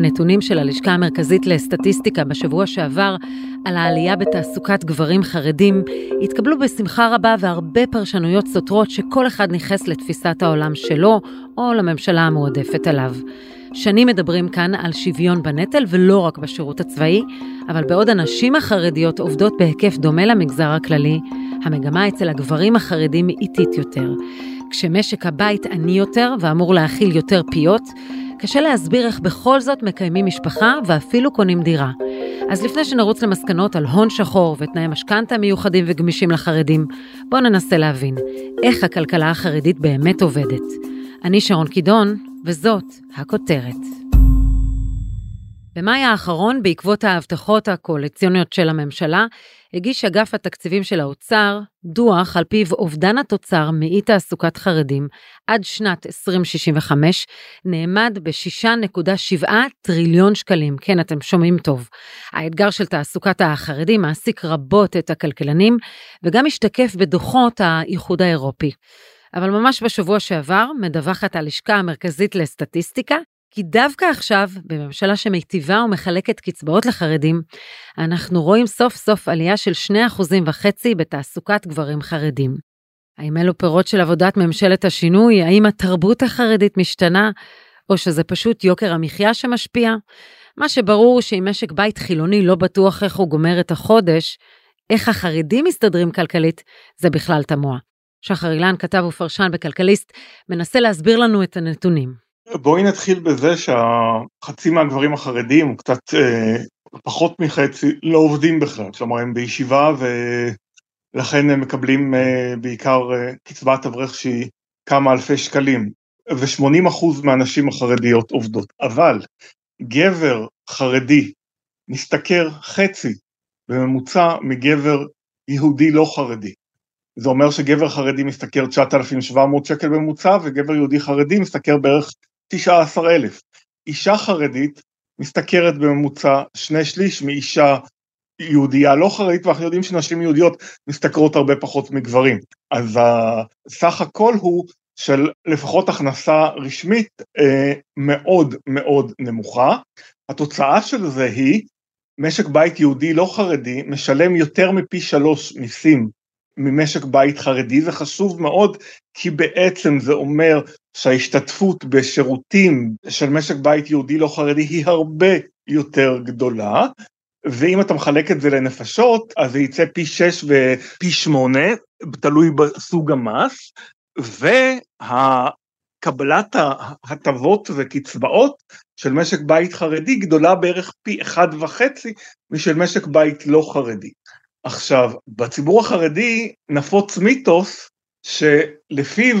הנתונים של הלשכה המרכזית לסטטיסטיקה בשבוע שעבר על העלייה בתעסוקת גברים חרדים התקבלו בשמחה רבה והרבה פרשנויות סותרות שכל אחד ניכס לתפיסת העולם שלו או לממשלה המועדפת עליו. שנים מדברים כאן על שוויון בנטל ולא רק בשירות הצבאי, אבל בעוד הנשים החרדיות עובדות בהיקף דומה למגזר הכללי, המגמה אצל הגברים החרדים איטית יותר. כשמשק הבית עני יותר ואמור להכיל יותר פיות, קשה להסביר איך בכל זאת מקיימים משפחה ואפילו קונים דירה. אז לפני שנרוץ למסקנות על הון שחור ותנאי משכנתה מיוחדים וגמישים לחרדים, בואו ננסה להבין איך הכלכלה החרדית באמת עובדת. אני שרון קידון, וזאת הכותרת. במאי האחרון, בעקבות ההבטחות הקואליציוניות של הממשלה, הגיש אגף התקציבים של האוצר דוח על פיו אובדן התוצר מאי תעסוקת חרדים עד שנת 2065 נאמד ב-6.7 טריליון שקלים. כן, אתם שומעים טוב. האתגר של תעסוקת החרדים מעסיק רבות את הכלכלנים וגם משתקף בדוחות האיחוד האירופי. אבל ממש בשבוע שעבר מדווחת הלשכה המרכזית לסטטיסטיקה כי דווקא עכשיו, בממשלה שמיטיבה ומחלקת קצבאות לחרדים, אנחנו רואים סוף סוף עלייה של 2.5% בתעסוקת גברים חרדים. האם אלו פירות של עבודת ממשלת השינוי? האם התרבות החרדית משתנה? או שזה פשוט יוקר המחיה שמשפיע? מה שברור שאם משק בית חילוני לא בטוח איך הוא גומר את החודש, איך החרדים מסתדרים כלכלית, זה בכלל תמוה. שחר אילן, כתב ופרשן בכלכליסט, מנסה להסביר לנו את הנתונים. בואי נתחיל בזה שהחצי מהגברים החרדים, קצת אה, פחות מחצי, לא עובדים בכלל, כלומר הם בישיבה ולכן הם מקבלים אה, בעיקר אה, קצבת אברך שהיא כמה אלפי שקלים, ו-80% מהנשים החרדיות עובדות, אבל גבר חרדי משתכר חצי בממוצע מגבר יהודי לא חרדי. זה אומר שגבר חרדי משתכר 9,700 שקל בממוצע וגבר יהודי חרדי משתכר בערך 19,000. אישה חרדית משתכרת בממוצע שני שליש מאישה יהודייה לא חרדית, ואנחנו יודעים שנשים יהודיות משתכרות הרבה פחות מגברים. אז הסך הכל הוא של לפחות הכנסה רשמית אה, מאוד מאוד נמוכה. התוצאה של זה היא משק בית יהודי לא חרדי משלם יותר מפי שלוש מיסים ממשק בית חרדי, זה חשוב מאוד כי בעצם זה אומר שההשתתפות בשירותים של משק בית יהודי לא חרדי היא הרבה יותר גדולה, ואם אתה מחלק את זה לנפשות, אז זה יצא פי 6 ופי 8, תלוי בסוג המס, וקבלת ההטבות וקצבאות של משק בית חרדי גדולה בערך פי אחד וחצי משל משק בית לא חרדי. עכשיו, בציבור החרדי נפוץ מיתוס שלפיו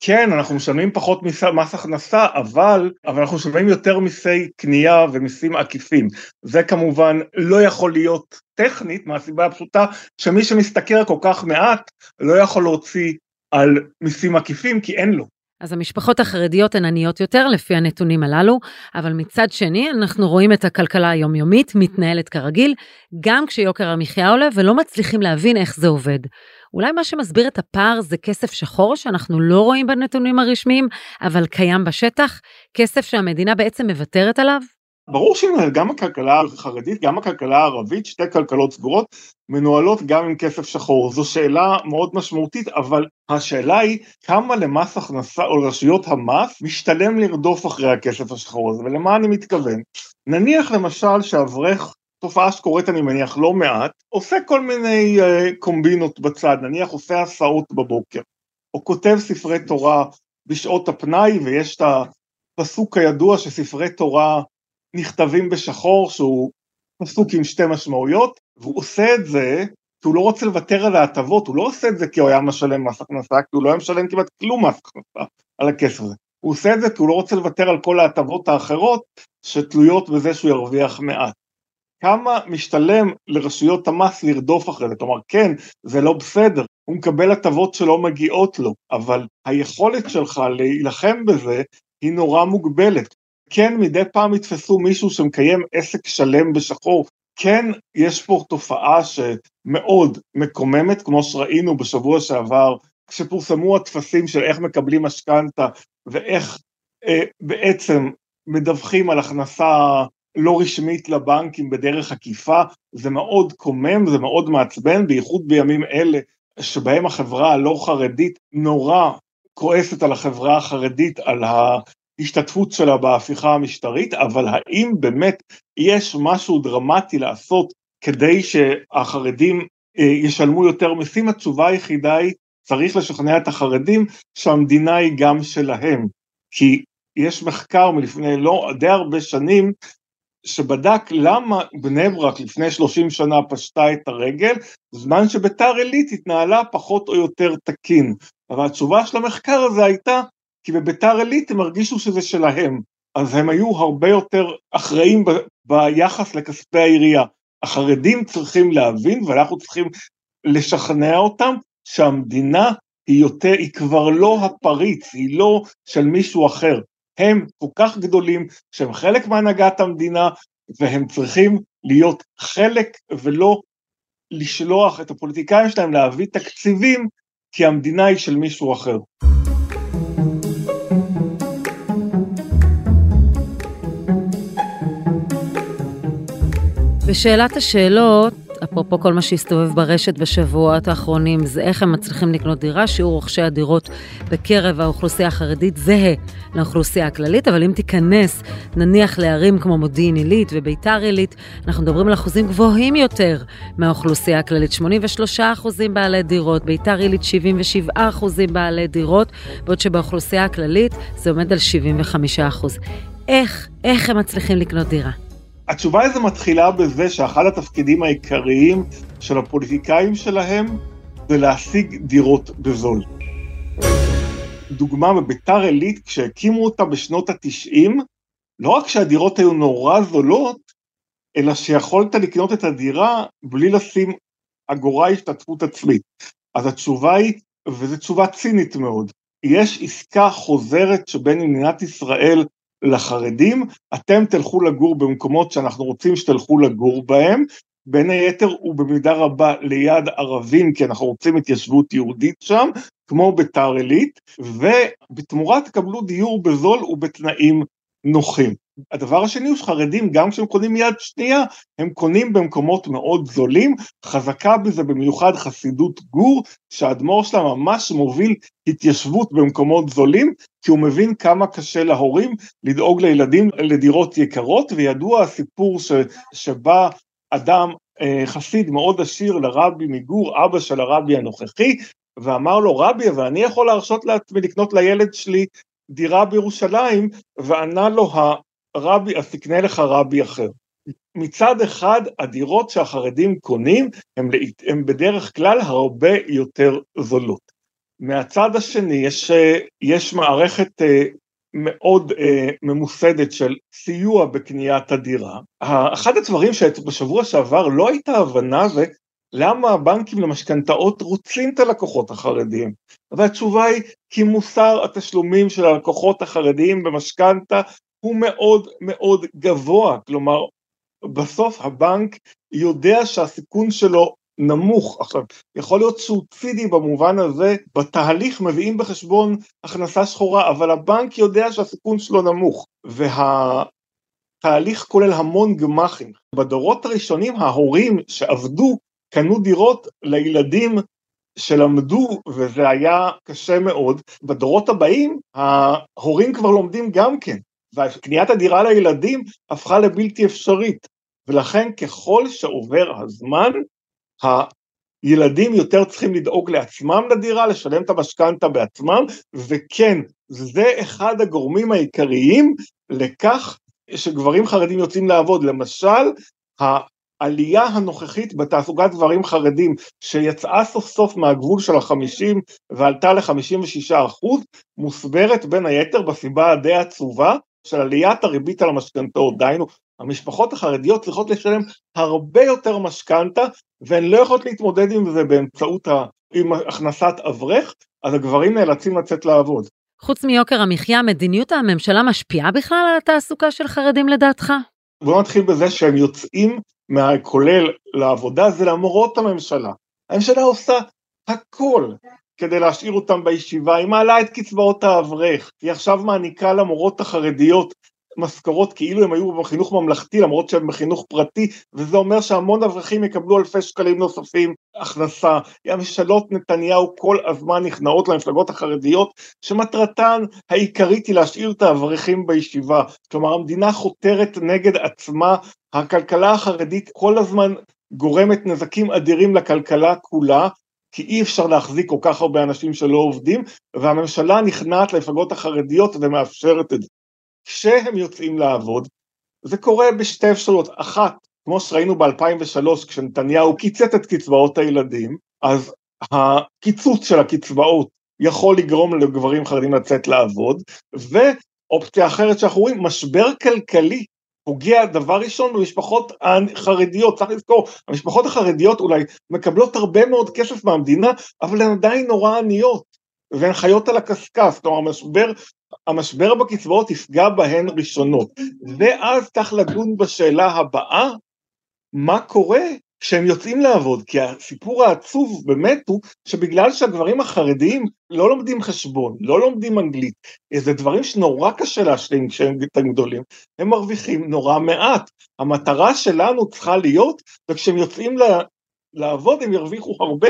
כן, אנחנו משלמים פחות מס, מס הכנסה, אבל, אבל אנחנו משלמים יותר מיסי קנייה ומיסים עקיפים. זה כמובן לא יכול להיות טכנית, מהסיבה הפשוטה שמי שמשתכר כל כך מעט לא יכול להוציא על מיסים עקיפים כי אין לו. אז המשפחות החרדיות הן עניות יותר לפי הנתונים הללו, אבל מצד שני אנחנו רואים את הכלכלה היומיומית מתנהלת כרגיל, גם כשיוקר המחיה עולה ולא מצליחים להבין איך זה עובד. אולי מה שמסביר את הפער זה כסף שחור שאנחנו לא רואים בנתונים הרשמיים, אבל קיים בשטח, כסף שהמדינה בעצם מוותרת עליו? ברור שגם הכלכלה החרדית, גם הכלכלה הערבית, שתי כלכלות סגורות, מנוהלות גם עם כסף שחור. זו שאלה מאוד משמעותית, אבל השאלה היא כמה למס הכנסה או לרשויות המס משתלם לרדוף אחרי הכסף השחור הזה, ולמה אני מתכוון? נניח למשל שאברך תופעה שקורית אני מניח לא מעט, עושה כל מיני uh, קומבינות בצד, נניח עושה הסעות בבוקר, או כותב ספרי תורה בשעות הפנאי, ויש את הפסוק הידוע שספרי תורה נכתבים בשחור, שהוא פסוק עם שתי משמעויות, והוא עושה את זה כי הוא לא רוצה לוותר על ההטבות, הוא לא עושה את זה כי הוא היה משלם מס הכנסה, כי הוא לא היה משלם כמעט כלום מס הכנסה על הכסף הזה. הוא עושה את זה כי הוא לא רוצה לוותר על כל ההטבות האחרות שתלויות בזה שהוא ירוויח מעט. כמה משתלם לרשויות המס לרדוף אחרי זה, כלומר כן, זה לא בסדר, הוא מקבל הטבות שלא מגיעות לו, אבל היכולת שלך להילחם בזה היא נורא מוגבלת. כן, מדי פעם יתפסו מישהו שמקיים עסק שלם בשחור, כן, יש פה תופעה שמאוד מקוממת, כמו שראינו בשבוע שעבר, כשפורסמו הטפסים של איך מקבלים משכנתה ואיך אה, בעצם מדווחים על הכנסה לא רשמית לבנקים בדרך עקיפה, זה מאוד קומם, זה מאוד מעצבן, בייחוד בימים אלה שבהם החברה הלא חרדית נורא כועסת על החברה החרדית, על ההשתתפות שלה בהפיכה המשטרית, אבל האם באמת יש משהו דרמטי לעשות כדי שהחרדים אה, ישלמו יותר מיסים? התשובה היחידה היא, צריך לשכנע את החרדים שהמדינה היא גם שלהם. כי יש מחקר מלפני לא די הרבה שנים שבדק למה בני ברק לפני 30 שנה פשטה את הרגל, זמן שביתר עילית התנהלה פחות או יותר תקין. אבל התשובה של המחקר הזה הייתה, כי בביתר עילית הם הרגישו שזה שלהם, אז הם היו הרבה יותר אחראים ב- ביחס לכספי העירייה. החרדים צריכים להבין, ואנחנו צריכים לשכנע אותם, שהמדינה היא יותר, היא כבר לא הפריץ, היא לא של מישהו אחר. הם כל כך גדולים, שהם חלק מהנהגת המדינה, והם צריכים להיות חלק ולא לשלוח את הפוליטיקאים שלהם להביא תקציבים, כי המדינה היא של מישהו אחר. בשאלת השאלות, אפרופו כל מה שהסתובב ברשת בשבועות האחרונים, זה איך הם מצליחים לקנות דירה, שיעור רוכשי הדירות בקרב האוכלוסייה החרדית זהה לאוכלוסייה הכללית, אבל אם תיכנס נניח לערים כמו מודיעין עילית וביתר עילית, אנחנו מדברים על אחוזים גבוהים יותר מהאוכלוסייה הכללית, 83 אחוזים בעלי דירות, ביתר עילית 77 אחוזים בעלי דירות, בעוד שבאוכלוסייה הכללית זה עומד על 75 אחוז. איך, איך הם מצליחים לקנות דירה? התשובה לזה מתחילה בזה שאחד התפקידים העיקריים של הפוליטיקאים שלהם זה להשיג דירות בזול. דוגמה בביתר עילית, כשהקימו אותה בשנות התשעים, לא רק שהדירות היו נורא זולות, אלא שיכולת לקנות את הדירה בלי לשים אגורה השתתפות עצמית. אז התשובה היא, וזו תשובה צינית מאוד, יש עסקה חוזרת שבין מדינת ישראל לחרדים, אתם תלכו לגור במקומות שאנחנו רוצים שתלכו לגור בהם, בין היתר ובמידה רבה ליד ערבים, כי אנחנו רוצים התיישבות יהודית שם, כמו ביתר עילית, ובתמורה תקבלו דיור בזול ובתנאים נוחים. הדבר השני הוא שחרדים, גם כשהם קונים יד שנייה, הם קונים במקומות מאוד זולים, חזקה בזה במיוחד חסידות גור, שהאדמו"ר שלה ממש מוביל התיישבות במקומות זולים, כי הוא מבין כמה קשה להורים לדאוג לילדים לדירות יקרות, וידוע הסיפור ש, שבא אדם אה, חסיד מאוד עשיר לרבי מגור, אבא של הרבי הנוכחי, ואמר לו, רבי, אבל אני יכול להרשות לעצמי לקנות לילד שלי דירה בירושלים, וענה לו הרבי, אז תקנה לך רבי אחר. מצד אחד, הדירות שהחרדים קונים הן בדרך כלל הרבה יותר זולות. מהצד השני, יש, יש מערכת אה, מאוד אה, ממוסדת של סיוע בקניית הדירה. אחד הדברים שבשבוע שעבר לא הייתה הבנה זה למה הבנקים למשכנתאות רוצים את הלקוחות החרדים? והתשובה היא כי מוסר התשלומים של הלקוחות החרדיים במשכנתה הוא מאוד מאוד גבוה, כלומר בסוף הבנק יודע שהסיכון שלו נמוך. עכשיו, יכול להיות שהוא צידי במובן הזה, בתהליך מביאים בחשבון הכנסה שחורה, אבל הבנק יודע שהסיכון שלו נמוך, והתהליך כולל המון גמחים. בדורות הראשונים ההורים שעבדו קנו דירות לילדים שלמדו וזה היה קשה מאוד. בדורות הבאים ההורים כבר לומדים גם כן, וקניית הדירה לילדים הפכה לבלתי אפשרית, ולכן ככל שעובר הזמן, הילדים יותר צריכים לדאוג לעצמם לדירה, לשלם את המשכנתה בעצמם, וכן, זה אחד הגורמים העיקריים לכך שגברים חרדים יוצאים לעבוד. למשל, העלייה הנוכחית בתעסוקת גברים חרדים שיצאה סוף סוף מהגבול של החמישים ועלתה ל-56 אחוז, מוסברת בין היתר בסיבה הדי עצובה של עליית הריבית על המשכנתאות, דהיינו המשפחות החרדיות צריכות לשלם הרבה יותר משכנתה והן לא יכולות להתמודד עם זה באמצעות ה... עם הכנסת אברך, אז הגברים נאלצים לצאת לעבוד. חוץ מיוקר המחיה, מדיניות הממשלה משפיעה בכלל על התעסוקה של חרדים לדעתך? בוא נתחיל בזה שהם יוצאים מהכולל לעבודה זה למרות הממשלה. הממשלה עושה הכל כדי להשאיר אותם בישיבה, היא מעלה את קצבאות האברך, היא עכשיו מעניקה למורות החרדיות משכורות כאילו הם היו בחינוך ממלכתי למרות שהם בחינוך פרטי וזה אומר שהמון אברכים יקבלו אלפי שקלים נוספים הכנסה. הממשלות נתניהו כל הזמן נכנעות למפלגות החרדיות שמטרתן העיקרית היא להשאיר את האברכים בישיבה. כלומר המדינה חותרת נגד עצמה, הכלכלה החרדית כל הזמן גורמת נזקים אדירים לכלכלה כולה כי אי אפשר להחזיק כל כך הרבה אנשים שלא עובדים, והממשלה נכנעת למפלגות החרדיות ומאפשרת את זה. כשהם יוצאים לעבוד, זה קורה בשתי אפשרויות, אחת, כמו שראינו ב-2003 כשנתניהו קיצץ את קצבאות הילדים, אז הקיצוץ של הקצבאות יכול לגרום לגברים חרדים לצאת לעבוד, ואופציה אחרת שאנחנו רואים, משבר כלכלי פוגע דבר ראשון במשפחות החרדיות, צריך לזכור, המשפחות החרדיות אולי מקבלות הרבה מאוד כסף מהמדינה, אבל הן עדיין נורא עניות, והן חיות על הקשקש, כלומר המשבר, המשבר בקצבאות יפגע בהן ראשונות, ואז צריך לדון בשאלה הבאה, מה קורה כשהם יוצאים לעבוד, כי הסיפור העצוב באמת הוא שבגלל שהגברים החרדיים לא לומדים חשבון, לא לומדים אנגלית, זה דברים שנורא קשה להשלים כשהם גדולים, הם מרוויחים נורא מעט. המטרה שלנו צריכה להיות, וכשהם יוצאים לעבוד הם ירוויחו הרבה,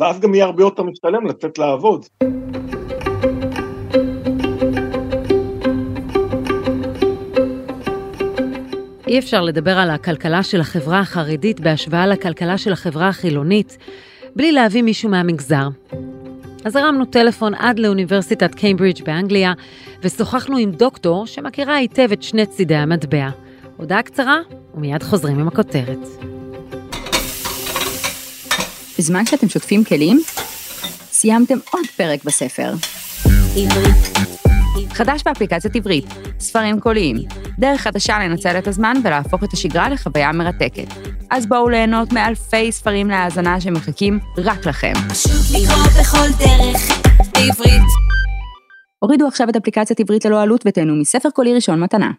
ואז גם יהיה הרבה יותר משתלם לצאת לעבוד. אי אפשר לדבר על הכלכלה של החברה החרדית בהשוואה לכלכלה של החברה החילונית, בלי להביא מישהו מהמגזר. אז הרמנו טלפון עד לאוניברסיטת קיימברידג' באנגליה, ושוחחנו עם דוקטור שמכירה היטב את שני צידי המטבע. הודעה קצרה, ומיד חוזרים עם הכותרת. בזמן שאתם שוטפים כלים, סיימתם עוד פרק בספר. עברית חדש באפליקציית עברית, ספרים קוליים, דרך חדשה לנצל את הזמן ולהפוך את השגרה לחוויה מרתקת. אז בואו ליהנות מאלפי ספרים להאזנה שמחכים רק לכם. פשוט לקרוא בכל דרך, בעברית. הורידו עכשיו את אפליקציית עברית ללא עלות ותהנו מספר קולי ראשון מתנה.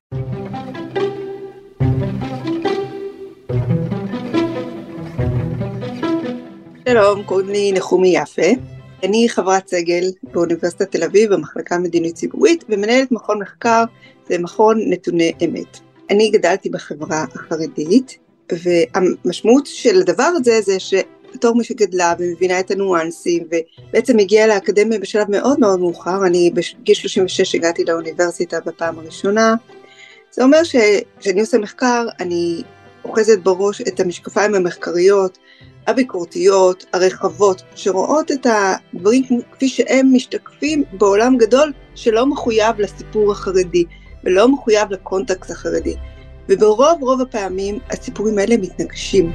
שלום, קוראים לי נחומי יפה. אני חברת סגל באוניברסיטת תל אביב במחלקה מדינית ציבורית ומנהלת מכון מחקר, זה מכון נתוני אמת. אני גדלתי בחברה החרדית והמשמעות של הדבר הזה זה שבתור מי שגדלה ומבינה את הניואנסים ובעצם הגיעה לאקדמיה בשלב מאוד מאוד מאוחר, אני בגיל 36 הגעתי לאוניברסיטה בפעם הראשונה, זה אומר שכשאני עושה מחקר אני אוחזת בראש את המשקפיים המחקריות הביקורתיות, הרחבות, שרואות את הדברים כפי שהם משתקפים בעולם גדול שלא מחויב לסיפור החרדי ולא מחויב לקונטקסט החרדי. וברוב רוב הפעמים הסיפורים האלה מתנגשים.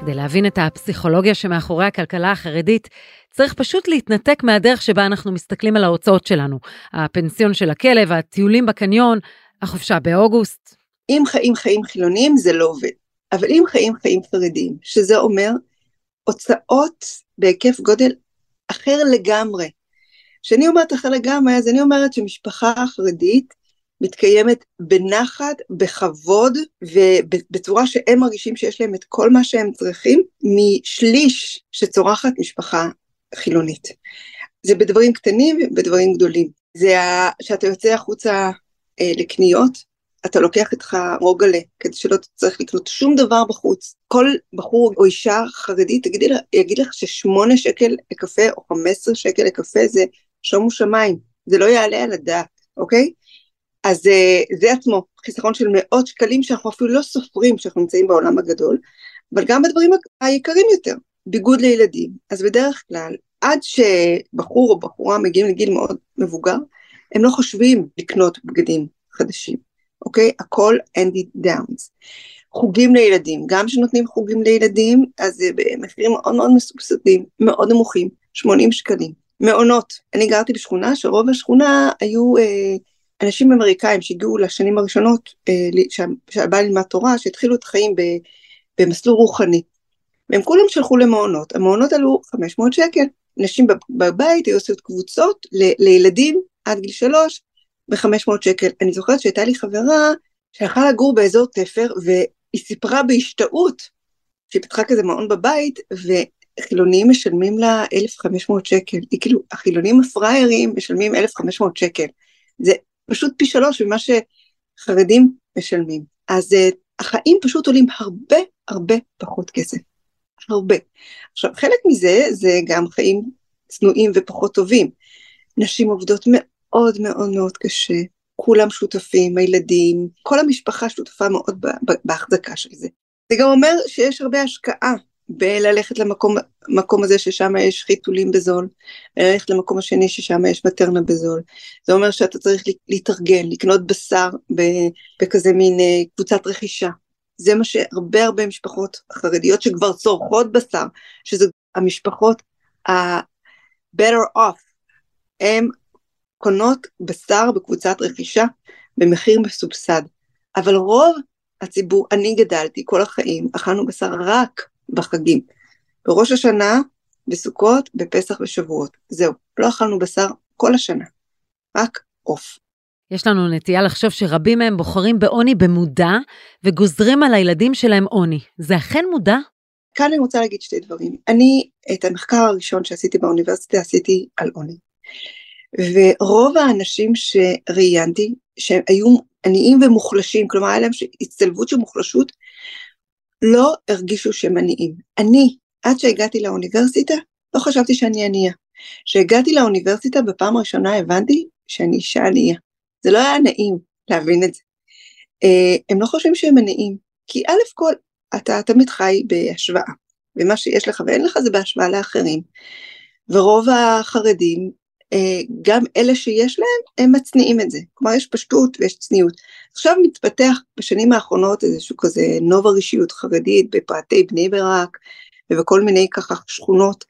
כדי להבין את הפסיכולוגיה שמאחורי הכלכלה החרדית, צריך פשוט להתנתק מהדרך שבה אנחנו מסתכלים על ההוצאות שלנו. הפנסיון של הכלב, הטיולים בקניון, החופשה באוגוסט. אם חיים חיים חילוניים זה לא עובד. אבל אם חיים חיים חרדיים, שזה אומר הוצאות בהיקף גודל אחר לגמרי. כשאני אומרת אחר לגמרי, אז אני אומרת שמשפחה חרדית מתקיימת בנחת, בכבוד, ובצורה שהם מרגישים שיש להם את כל מה שהם צריכים, משליש שצורחת משפחה חילונית. זה בדברים קטנים ובדברים גדולים. זה שאתה יוצא החוצה אה, לקניות, אתה לוקח איתך רוגלה, כדי שלא תצטרך לקנות שום דבר בחוץ. כל בחור או אישה חרדית יגיד לך ששמונה שקל לקפה או חמש עשרה שקל לקפה זה שומו שמיים, זה לא יעלה על הדעת, אוקיי? אז אה, זה עצמו חיסכון של מאות שקלים שאנחנו אפילו לא סופרים שאנחנו נמצאים בעולם הגדול, אבל גם בדברים היקרים יותר, ביגוד לילדים. אז בדרך כלל, עד שבחור או בחורה מגיעים לגיל מאוד מבוגר, הם לא חושבים לקנות בגדים חדשים. אוקיי? הכל ended downs. חוגים לילדים, גם כשנותנים חוגים לילדים, אז זה במחירים מאוד מאוד מסובסדים, מאוד נמוכים, 80 שקלים. מעונות, אני גרתי בשכונה שרוב השכונה היו אה, אנשים אמריקאים שהגיעו לשנים הראשונות, אה, שהבא ללמד תורה, שהתחילו את החיים ב, במסלול רוחני. והם כולם שלחו למעונות, המעונות עלו 500 שקל. נשים בבית היו עושות קבוצות ל, לילדים עד גיל שלוש ב-500 שקל. אני זוכרת שהייתה לי חברה שהלכה לגור באזור תפר, והיא סיפרה בהשתאות, שהיא פתחה כזה מעון בבית, וחילונים משלמים לה 1,500 שקל. היא כאילו, החילונים הפראיירים משלמים 1,500 שקל. זה פשוט פי שלוש ממה שחרדים משלמים. אז uh, החיים פשוט עולים הרבה הרבה פחות כסף. הרבה. עכשיו, חלק מזה זה גם חיים צנועים ופחות טובים. נשים עובדות מאוד מאוד מאוד קשה, כולם שותפים, הילדים, כל המשפחה שותפה מאוד בהחזקה של זה. זה גם אומר שיש הרבה השקעה בללכת למקום הזה ששם יש חיתולים בזול, ללכת למקום השני ששם יש מטרנה בזול. זה אומר שאתה צריך להתארגן, לקנות בשר בכזה מין אה, קבוצת רכישה. זה מה שהרבה הרבה משפחות חרדיות שכבר צורכות בשר, שזה המשפחות ה-better off, הן קונות בשר בקבוצת רכישה במחיר מסובסד. אבל רוב הציבור, אני גדלתי כל החיים, אכלנו בשר רק בחגים. בראש השנה, בסוכות, בפסח ושבועות. זהו, לא אכלנו בשר כל השנה, רק עוף. יש לנו נטייה לחשוב שרבים מהם בוחרים בעוני במודע וגוזרים על הילדים שלהם עוני. זה אכן מודע? כאן אני רוצה להגיד שתי דברים. אני, את המחקר הראשון שעשיתי באוניברסיטה עשיתי על עוני. ורוב האנשים שראיינתי, שהם היו עניים ומוחלשים, כלומר היה להם הצטלבות של מוחלשות, לא הרגישו שהם עניים. אני, עד שהגעתי לאוניברסיטה, לא חשבתי שאני ענייה. כשהגעתי לאוניברסיטה בפעם הראשונה הבנתי שאני אישה ענייה. זה לא היה נעים להבין את זה. אה, הם לא חושבים שהם עניים, כי א' כל, אתה תמיד חי בהשוואה, ומה שיש לך ואין לך זה בהשוואה לאחרים. ורוב החרדים, גם אלה שיש להם, הם מצניעים את זה. כלומר, יש פשטות ויש צניעות. עכשיו מתפתח בשנים האחרונות איזשהו כזה נובה רישיות חרדית בפאתי בני ברק ובכל מיני ככה שכונות,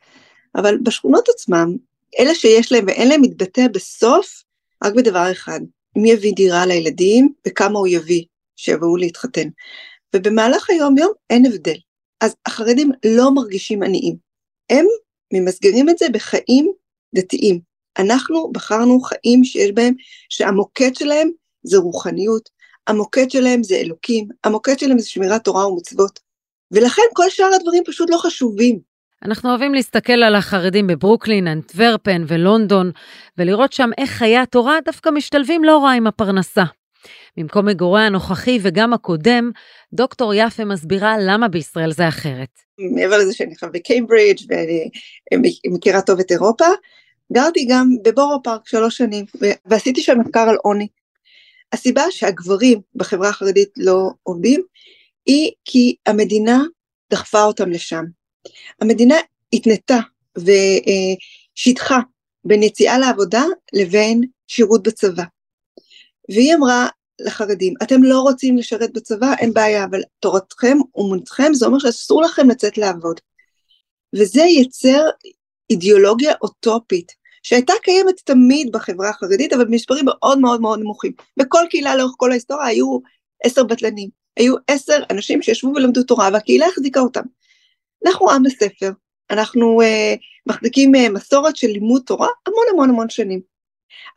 אבל בשכונות עצמם, אלה שיש להם ואין להם מתבטא בסוף רק בדבר אחד, מי יביא דירה לילדים וכמה הוא יביא שיבואו להתחתן. ובמהלך היום יום אין הבדל. אז החרדים לא מרגישים עניים. הם ממסגרים את זה בחיים דתיים. אנחנו בחרנו חיים שיש בהם, שהמוקד שלהם זה רוחניות, המוקד שלהם זה אלוקים, המוקד שלהם זה שמירת תורה ומצוות. ולכן כל שאר הדברים פשוט לא חשובים. אנחנו אוהבים להסתכל על החרדים בברוקלין, אנטוורפן ולונדון, ולראות שם איך חיי התורה דווקא משתלבים לא רע עם הפרנסה. במקום מגורי הנוכחי וגם הקודם, דוקטור יפה מסבירה למה בישראל זה אחרת. מעבר לזה שאני חייב בקיימברידג' ואני מכירה טוב את אירופה, גרתי גם בבורו פארק שלוש שנים, ועשיתי שם מחקר על עוני. הסיבה שהגברים בחברה החרדית לא עובדים, היא כי המדינה דחפה אותם לשם. המדינה התנתה ושיטחה בין יציאה לעבודה לבין שירות בצבא. והיא אמרה לחרדים, אתם לא רוצים לשרת בצבא, אין בעיה, אבל תורתכם אומנותכם זה אומר שאסור לכם לצאת לעבוד. וזה ייצר אידיאולוגיה אוטופית, שהייתה קיימת תמיד בחברה החרדית, אבל במספרים מאוד מאוד מאוד נמוכים. בכל קהילה לאורך כל ההיסטוריה היו עשר בטלנים, היו עשר אנשים שישבו ולמדו תורה, והקהילה החזיקה אותם. אנחנו עם הספר, אנחנו uh, מחזיקים uh, מסורת של לימוד תורה המון המון המון שנים.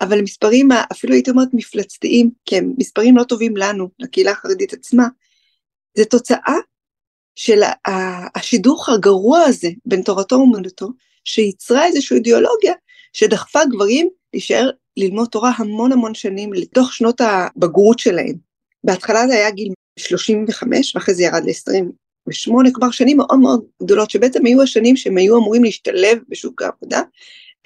אבל מספרים, אפילו הייתי אומרת מפלצתיים, כי הם מספרים לא טובים לנו, לקהילה החרדית עצמה, זה תוצאה של השידוך הגרוע הזה בין תורתו אומנותו, שייצרה איזושהי אידיאולוגיה שדחפה גברים להישאר ללמוד תורה המון המון שנים לתוך שנות הבגרות שלהם. בהתחלה זה היה גיל 35 ואחרי זה ירד ל-20 ושמונה, כלומר שנים מאוד מאוד גדולות, שבעצם היו השנים שהם היו אמורים להשתלב בשוק העבודה,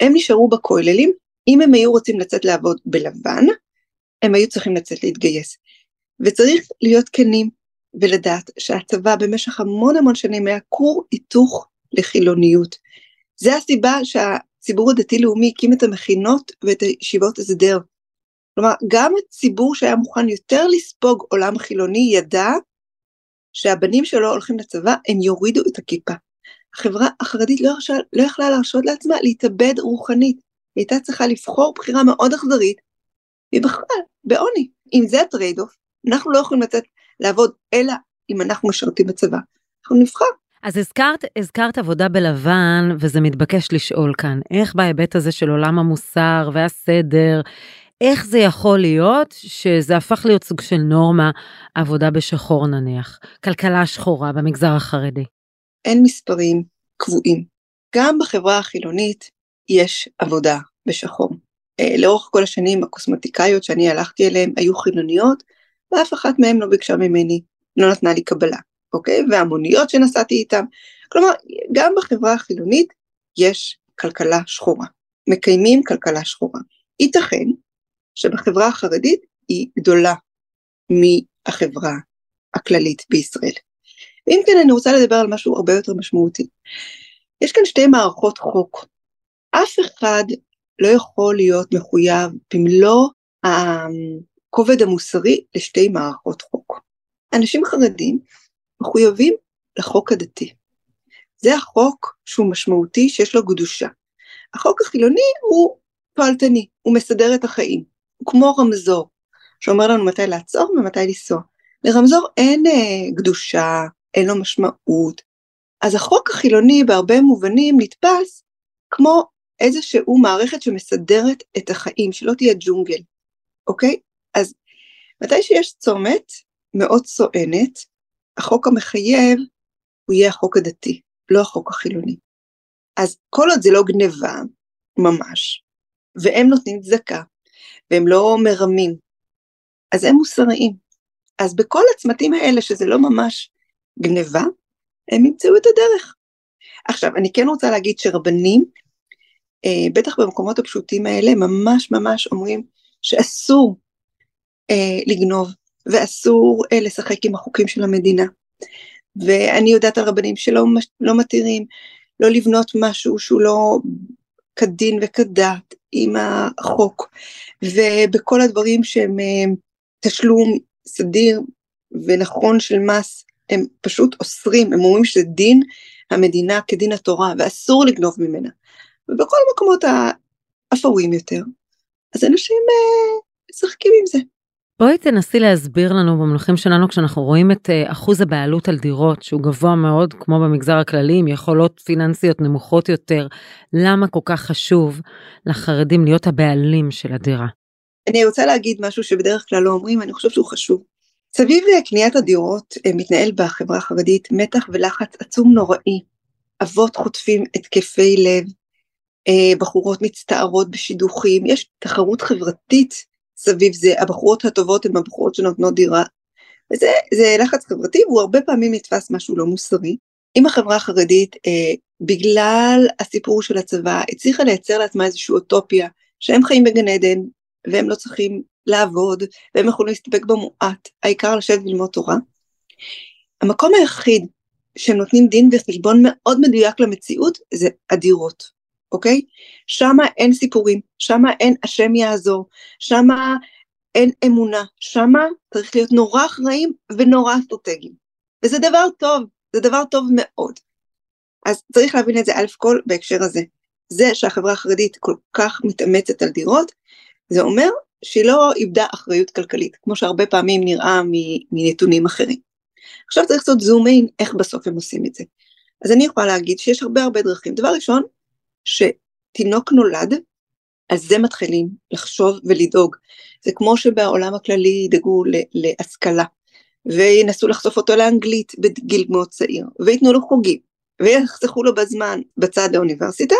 הם נשארו בכוללים, אם הם היו רוצים לצאת לעבוד בלבן, הם היו צריכים לצאת להתגייס. וצריך להיות כנים ולדעת שהצבא במשך המון המון שנים היה כור היתוך לחילוניות. זה הסיבה שהציבור הדתי-לאומי הקים את המכינות ואת הישיבות הסדר. כלומר, גם הציבור שהיה מוכן יותר לספוג עולם חילוני ידע שהבנים שלו הולכים לצבא, הם יורידו את הכיפה. החברה החרדית לא, הרשה, לא יכלה להרשות לעצמה להתאבד רוחנית. היא הייתה צריכה לבחור בחירה מאוד אכזרית, והיא בחרה בעוני. אם זה ה trade off, אנחנו לא יכולים לצאת לעבוד, אלא אם אנחנו משרתים בצבא. אנחנו נבחר. אז הזכרת, הזכרת עבודה בלבן, וזה מתבקש לשאול כאן, איך בהיבט הזה של עולם המוסר והסדר, איך זה יכול להיות שזה הפך להיות סוג של נורמה, עבודה בשחור נניח, כלכלה שחורה במגזר החרדי? אין מספרים קבועים. גם בחברה החילונית יש עבודה בשחור. אה, לאורך כל השנים הקוסמטיקאיות שאני הלכתי אליהן היו חילוניות, ואף אחת מהן לא ביקשה ממני, לא נתנה לי קבלה, אוקיי? והמוניות שנסעתי איתן. כלומר, גם בחברה החילונית יש כלכלה שחורה. מקיימים כלכלה שחורה. ייתכן שבחברה החרדית היא גדולה מהחברה הכללית בישראל. ואם כן, אני רוצה לדבר על משהו הרבה יותר משמעותי. יש כאן שתי מערכות חוק. אף אחד לא יכול להיות מחויב במלוא הכובד המוסרי לשתי מערכות חוק. אנשים חרדים מחויבים לחוק הדתי. זה החוק שהוא משמעותי, שיש לו קדושה. החוק החילוני הוא פעלתני, הוא מסדר את החיים. הוא כמו רמזור, שאומר לנו מתי לעצור ומתי לנסוע. לרמזור אין אה, קדושה, אין לו משמעות. אז החוק החילוני בהרבה מובנים נתפס כמו איזשהו מערכת שמסדרת את החיים, שלא תהיה ג'ונגל, אוקיי? אז מתי שיש צומת מאוד סואנת, החוק המחייב הוא יהיה החוק הדתי, לא החוק החילוני. אז כל עוד זה לא גניבה, ממש, והם נותנים צדקה, והם לא מרמים, אז הם מוסריים. אז בכל הצמתים האלה, שזה לא ממש גניבה, הם ימצאו את הדרך. עכשיו, אני כן רוצה להגיד שרבנים, אה, בטח במקומות הפשוטים האלה, ממש ממש אומרים שאסור אה, לגנוב, ואסור אה, לשחק עם החוקים של המדינה. ואני יודעת על רבנים שלא לא מתירים לא לבנות משהו שהוא לא כדין וכדת עם החוק, ובכל הדברים שהם אה, תשלום סדיר ונכון של מס, הם פשוט אוסרים, הם אומרים שזה דין המדינה כדין התורה, ואסור לגנוב ממנה. ובכל המקומות האפורים יותר, אז אנשים אה, משחקים עם זה. בואי תנסי להסביר לנו במונחים שלנו כשאנחנו רואים את אה, אחוז הבעלות על דירות שהוא גבוה מאוד כמו במגזר הכללי עם יכולות פיננסיות נמוכות יותר, למה כל כך חשוב לחרדים להיות הבעלים של הדירה? אני רוצה להגיד משהו שבדרך כלל לא אומרים, אני חושב שהוא חשוב. סביב אה, קניית הדירות אה, מתנהל בחברה החרדית מתח ולחץ עצום נוראי. אבות חוטפים התקפי לב, בחורות מצטערות בשידוכים, יש תחרות חברתית סביב זה, הבחורות הטובות הן הבחורות שנותנות דירה, וזה לחץ חברתי והוא הרבה פעמים נתפס משהו לא מוסרי. אם החברה החרדית אה, בגלל הסיפור של הצבא הצליחה לייצר לעצמה איזושהי אוטופיה שהם חיים בגן עדן והם לא צריכים לעבוד והם יכולים להסתפק במועט, העיקר לשבת וללמוד תורה. המקום היחיד שהם נותנים דין וחשבון מאוד מדויק למציאות זה הדירות. אוקיי? שמה אין סיפורים, שמה אין השם יעזור, שמה אין אמונה, שמה צריך להיות נורא אחראים ונורא אסטרטגיים. וזה דבר טוב, זה דבר טוב מאוד. אז צריך להבין את זה א' כל בהקשר הזה. זה שהחברה החרדית כל כך מתאמצת על דירות, זה אומר שהיא לא איבדה אחריות כלכלית, כמו שהרבה פעמים נראה מנתונים אחרים. עכשיו צריך לעשות זום אין איך בסוף הם עושים את זה. אז אני יכולה להגיד שיש הרבה הרבה דרכים. דבר ראשון, שתינוק נולד, על זה מתחילים לחשוב ולדאוג. זה כמו שבעולם הכללי ידאגו להשכלה, וינסו לחשוף אותו לאנגלית בגיל מאוד צעיר, וייתנו לו חוגים, ויחסכו לו בזמן בצד האוניברסיטה,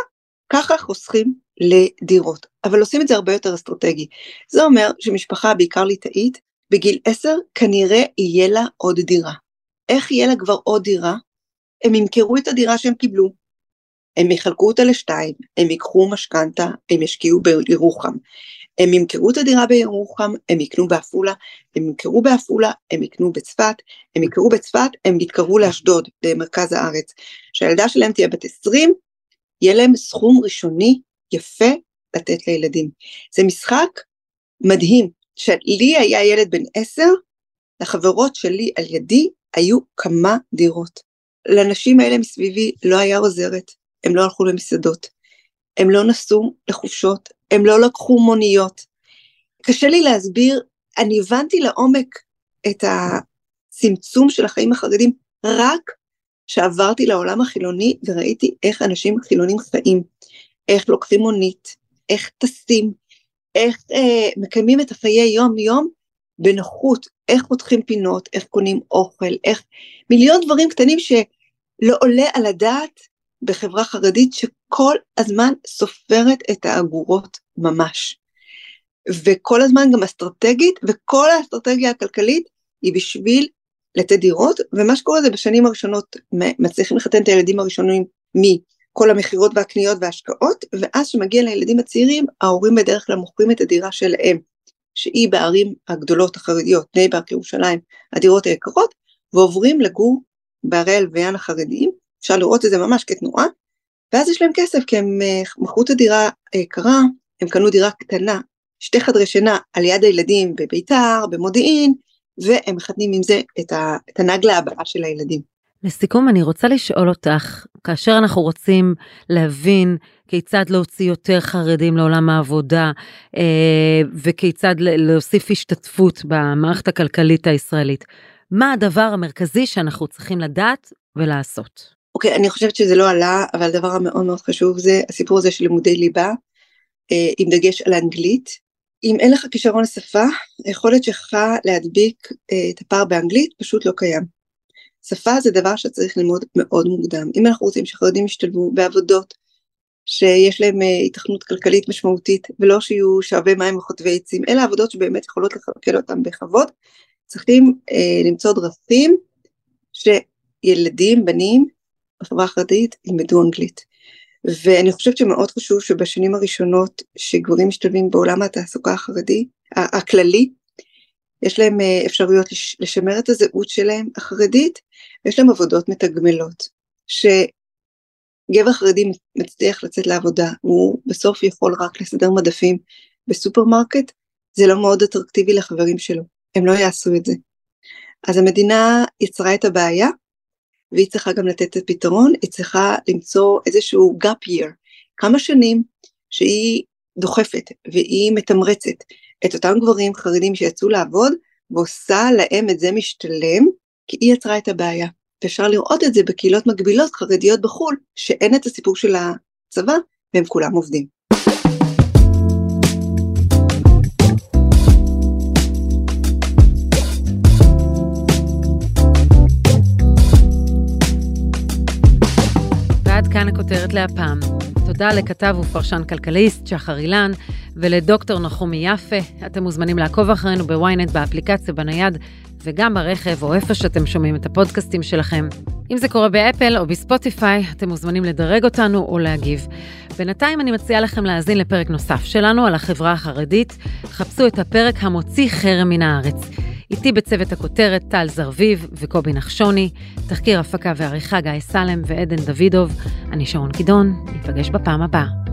ככה חוסכים לדירות. אבל עושים את זה הרבה יותר אסטרטגי. זה אומר שמשפחה, בעיקר ליטאית, בגיל עשר כנראה יהיה לה עוד דירה. איך יהיה לה כבר עוד דירה? הם ימכרו את הדירה שהם קיבלו, הם יחלקו אותה לשתיים, הם ייקחו משכנתה, הם ישקיעו בירוחם. הם ימכרו את הדירה בירוחם, הם יקנו בעפולה, הם ימכרו בעפולה, הם יקנו בצפת, הם יקרו בצפת, הם יתקרבו לאשדוד, למרכז הארץ. כשהילדה שלהם תהיה בת 20, יהיה להם סכום ראשוני יפה לתת לילדים. זה משחק מדהים, שלי היה ילד בן 10, לחברות שלי על ידי היו כמה דירות. לנשים האלה מסביבי לא היה עוזרת, הם לא הלכו למסעדות, הם לא נסעו לחופשות, הם לא לקחו מוניות. קשה לי להסביר, אני הבנתי לעומק את הצמצום של החיים החרדים רק כשעברתי לעולם החילוני וראיתי איך אנשים חילונים חיים, איך לוקחים מונית, איך טסים, איך אה, מקיימים את החיי יום-יום בנוחות, איך פותחים פינות, איך קונים אוכל, איך מיליון דברים קטנים שלא עולה על הדעת בחברה חרדית שכל הזמן סופרת את האגורות ממש. וכל הזמן גם אסטרטגית, וכל האסטרטגיה הכלכלית היא בשביל לתת דירות, ומה שקורה זה בשנים הראשונות מצליחים לחתן את הילדים הראשונים מכל המכירות והקניות וההשקעות, ואז כשמגיע לילדים הצעירים, ההורים בדרך כלל מוכרים את הדירה שלהם, שהיא בערים הגדולות החרדיות, בני ברק ירושלים, הדירות היקרות, ועוברים לגור בערי הלוויין החרדיים, אפשר לראות את זה ממש כתנועה, ואז יש להם כסף כי הם אה, מכרו את הדירה היקרה, הם קנו דירה קטנה, שתי חדרי שינה על יד הילדים בביתר, במודיעין, והם מחתנים עם זה את, ה, את הנגלה הבאה של הילדים. לסיכום, אני רוצה לשאול אותך, כאשר אנחנו רוצים להבין כיצד להוציא יותר חרדים לעולם העבודה, אה, וכיצד להוסיף השתתפות במערכת הכלכלית הישראלית, מה הדבר המרכזי שאנחנו צריכים לדעת ולעשות? אוקיי, אני חושבת שזה לא עלה, אבל הדבר המאוד מאוד חשוב זה הסיפור הזה של לימודי ליבה, אה, עם דגש על אנגלית. אם אין לך כישרון לשפה, היכולת שלך להדביק אה, את הפער באנגלית פשוט לא קיים. שפה זה דבר שצריך ללמוד מאוד מוקדם. אם אנחנו רוצים שחרדים ישתלבו בעבודות שיש להם אה, התכנות כלכלית משמעותית, ולא שיהיו שואבי מים וחוטבי עצים, אלה עבודות שבאמת יכולות לכלכל אותם בכבוד, צריכים אה, למצוא דרכים שילדים, בנים, בחברה החרדית ילמדו אנגלית. ואני חושבת שמאוד חשוב שבשנים הראשונות שגברים משתלבים בעולם התעסוקה החרדי, הכללי, יש להם אה, אפשרויות לשמר את הזהות שלהם החרדית, ויש להם עבודות מתגמלות. שגבר חרדי מצליח לצאת לעבודה, הוא בסוף יכול רק לסדר מדפים בסופרמרקט, זה לא מאוד אטרקטיבי לחברים שלו, הם לא יעשו את זה. אז המדינה יצרה את הבעיה, והיא צריכה גם לתת את הפתרון, היא צריכה למצוא איזשהו gap year, כמה שנים שהיא דוחפת והיא מתמרצת את אותם גברים חרדים שיצאו לעבוד ועושה להם את זה משתלם, כי היא יצרה את הבעיה. ואפשר לראות את זה בקהילות מקבילות חרדיות בחו"ל, שאין את הסיפור של הצבא והם כולם עובדים. הכותרת להפעם. תודה לכתב ופרשן כלכליסט שחר אילן ולדוקטור נחומי יפה. אתם מוזמנים לעקוב אחרינו בוויינט, באפליקציה, בנייד וגם ברכב או איפה שאתם שומעים את הפודקאסטים שלכם. אם זה קורה באפל או בספוטיפיי, אתם מוזמנים לדרג אותנו או להגיב. בינתיים אני מציעה לכם להאזין לפרק נוסף שלנו על החברה החרדית. חפשו את הפרק המוציא חרם מן הארץ. איתי בצוות הכותרת טל זרביב וקובי נחשוני, תחקיר הפקה ועריכה גיא סלם ועדן דוידוב. אני שרון קידון, ניפגש בפעם הבאה.